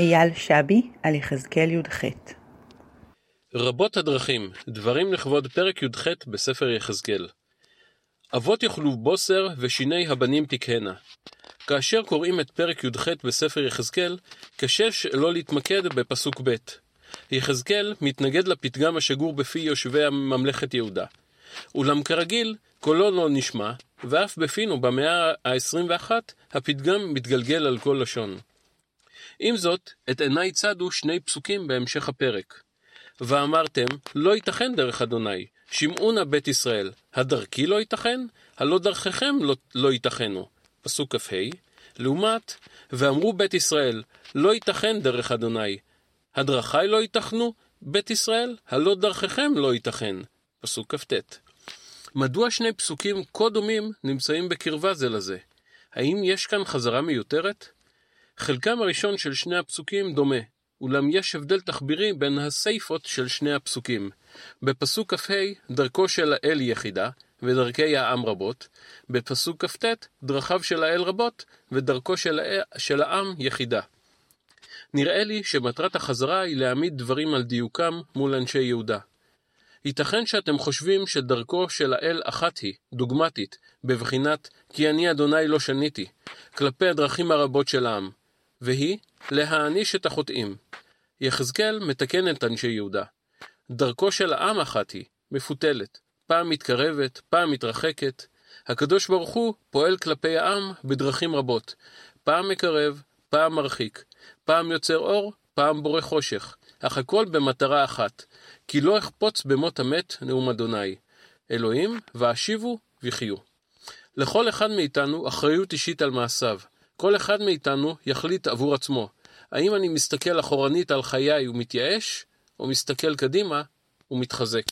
אייל שבי על יחזקאל י"ח רבות הדרכים, דברים לכבוד פרק י"ח בספר יחזקאל. אבות יאכלו בוסר ושיני הבנים תקהנה. כאשר קוראים את פרק י"ח בספר יחזקאל, קשה שלא להתמקד בפסוק ב'. יחזקאל מתנגד לפתגם השגור בפי יושבי ממלכת יהודה. אולם כרגיל, קולו לא נשמע, ואף בפינו במאה ה-21 הפתגם מתגלגל על כל לשון. עם זאת, את עיניי צדו שני פסוקים בהמשך הפרק. ואמרתם, לא ייתכן דרך אדוני, שמעו נא בית ישראל, הדרכי לא ייתכן? הלא דרככם לא, לא ייתכנו. פסוק כ"ה, לעומת, ואמרו בית ישראל, לא ייתכן דרך אדוני, הדרכי לא ייתכנו? בית ישראל, הלא דרככם לא ייתכן. פסוק כ"ט. מדוע שני פסוקים כה דומים נמצאים בקרבה זה לזה? האם יש כאן חזרה מיותרת? חלקם הראשון של שני הפסוקים דומה, אולם יש הבדל תחבירי בין הסיפות של שני הפסוקים. בפסוק כ"ה, דרכו של האל יחידה, ודרכי העם רבות. בפסוק כ"ט, דרכיו של האל רבות, ודרכו של, של העם יחידה. נראה לי שמטרת החזרה היא להעמיד דברים על דיוקם מול אנשי יהודה. ייתכן שאתם חושבים שדרכו של האל אחת היא, דוגמטית, בבחינת כי אני אדוני לא שניתי, כלפי הדרכים הרבות של העם, והיא להעניש את החוטאים. יחזקאל מתקן את אנשי יהודה. דרכו של העם אחת היא, מפותלת, פעם מתקרבת, פעם מתרחקת. הקדוש ברוך הוא פועל כלפי העם בדרכים רבות, פעם מקרב, פעם מרחיק, פעם יוצר אור, פעם בורא חושך, אך הכל במטרה אחת, כי לא אחפוץ במות המת נאום אדוני. אלוהים, ואשיבו וחיו. לכל אחד מאיתנו אחריות אישית על מעשיו. כל אחד מאיתנו יחליט עבור עצמו. האם אני מסתכל אחורנית על חיי ומתייאש, או מסתכל קדימה ומתחזק.